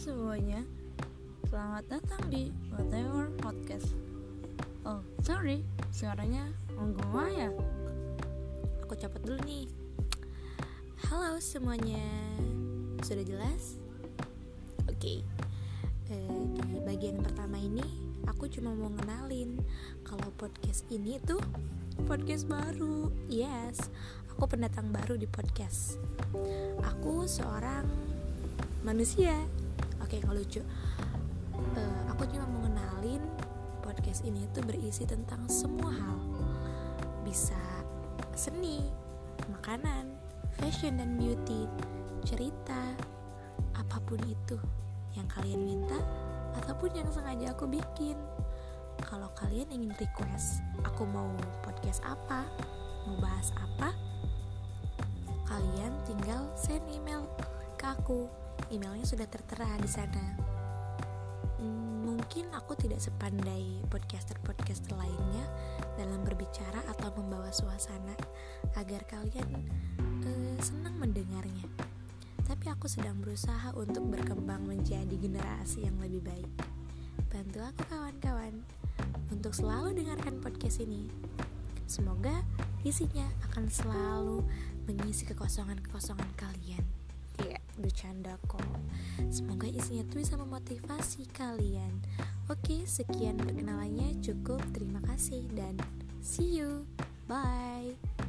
semuanya, selamat datang di Whatever Podcast. Oh, sorry, suaranya menggema ya Aku copot dulu nih. Halo semuanya, sudah jelas? Oke, okay. eh, di bagian pertama ini aku cuma mau ngenalin Kalau podcast ini tuh podcast baru. Yes, aku pendatang baru di podcast. Aku seorang manusia oke nggak lucu. Uh, aku cuma mau ngenalin podcast ini tuh berisi tentang semua hal. Bisa seni makanan fashion dan beauty. Cerita apa pun itu yang kalian minta ataupun yang sengaja aku bikin. Kalau kalian ingin request aku mau podcast apa mau bahas apa kalian tinggal send email ke aku emailnya sudah tertera di sana. Hmm, mungkin aku tidak sepandai podcaster-podcaster lainnya dalam berbicara atau membawa suasana agar kalian uh, senang mendengarnya. Tapi aku sedang berusaha untuk berkembang menjadi generasi yang lebih baik. Bantu aku kawan-kawan untuk selalu dengarkan podcast ini. Semoga isinya akan selalu mengisi kekosongan-kekosongan kalian bercanda kok. Semoga isinya tuh bisa memotivasi kalian. Oke sekian perkenalannya. Cukup. Terima kasih dan see you. Bye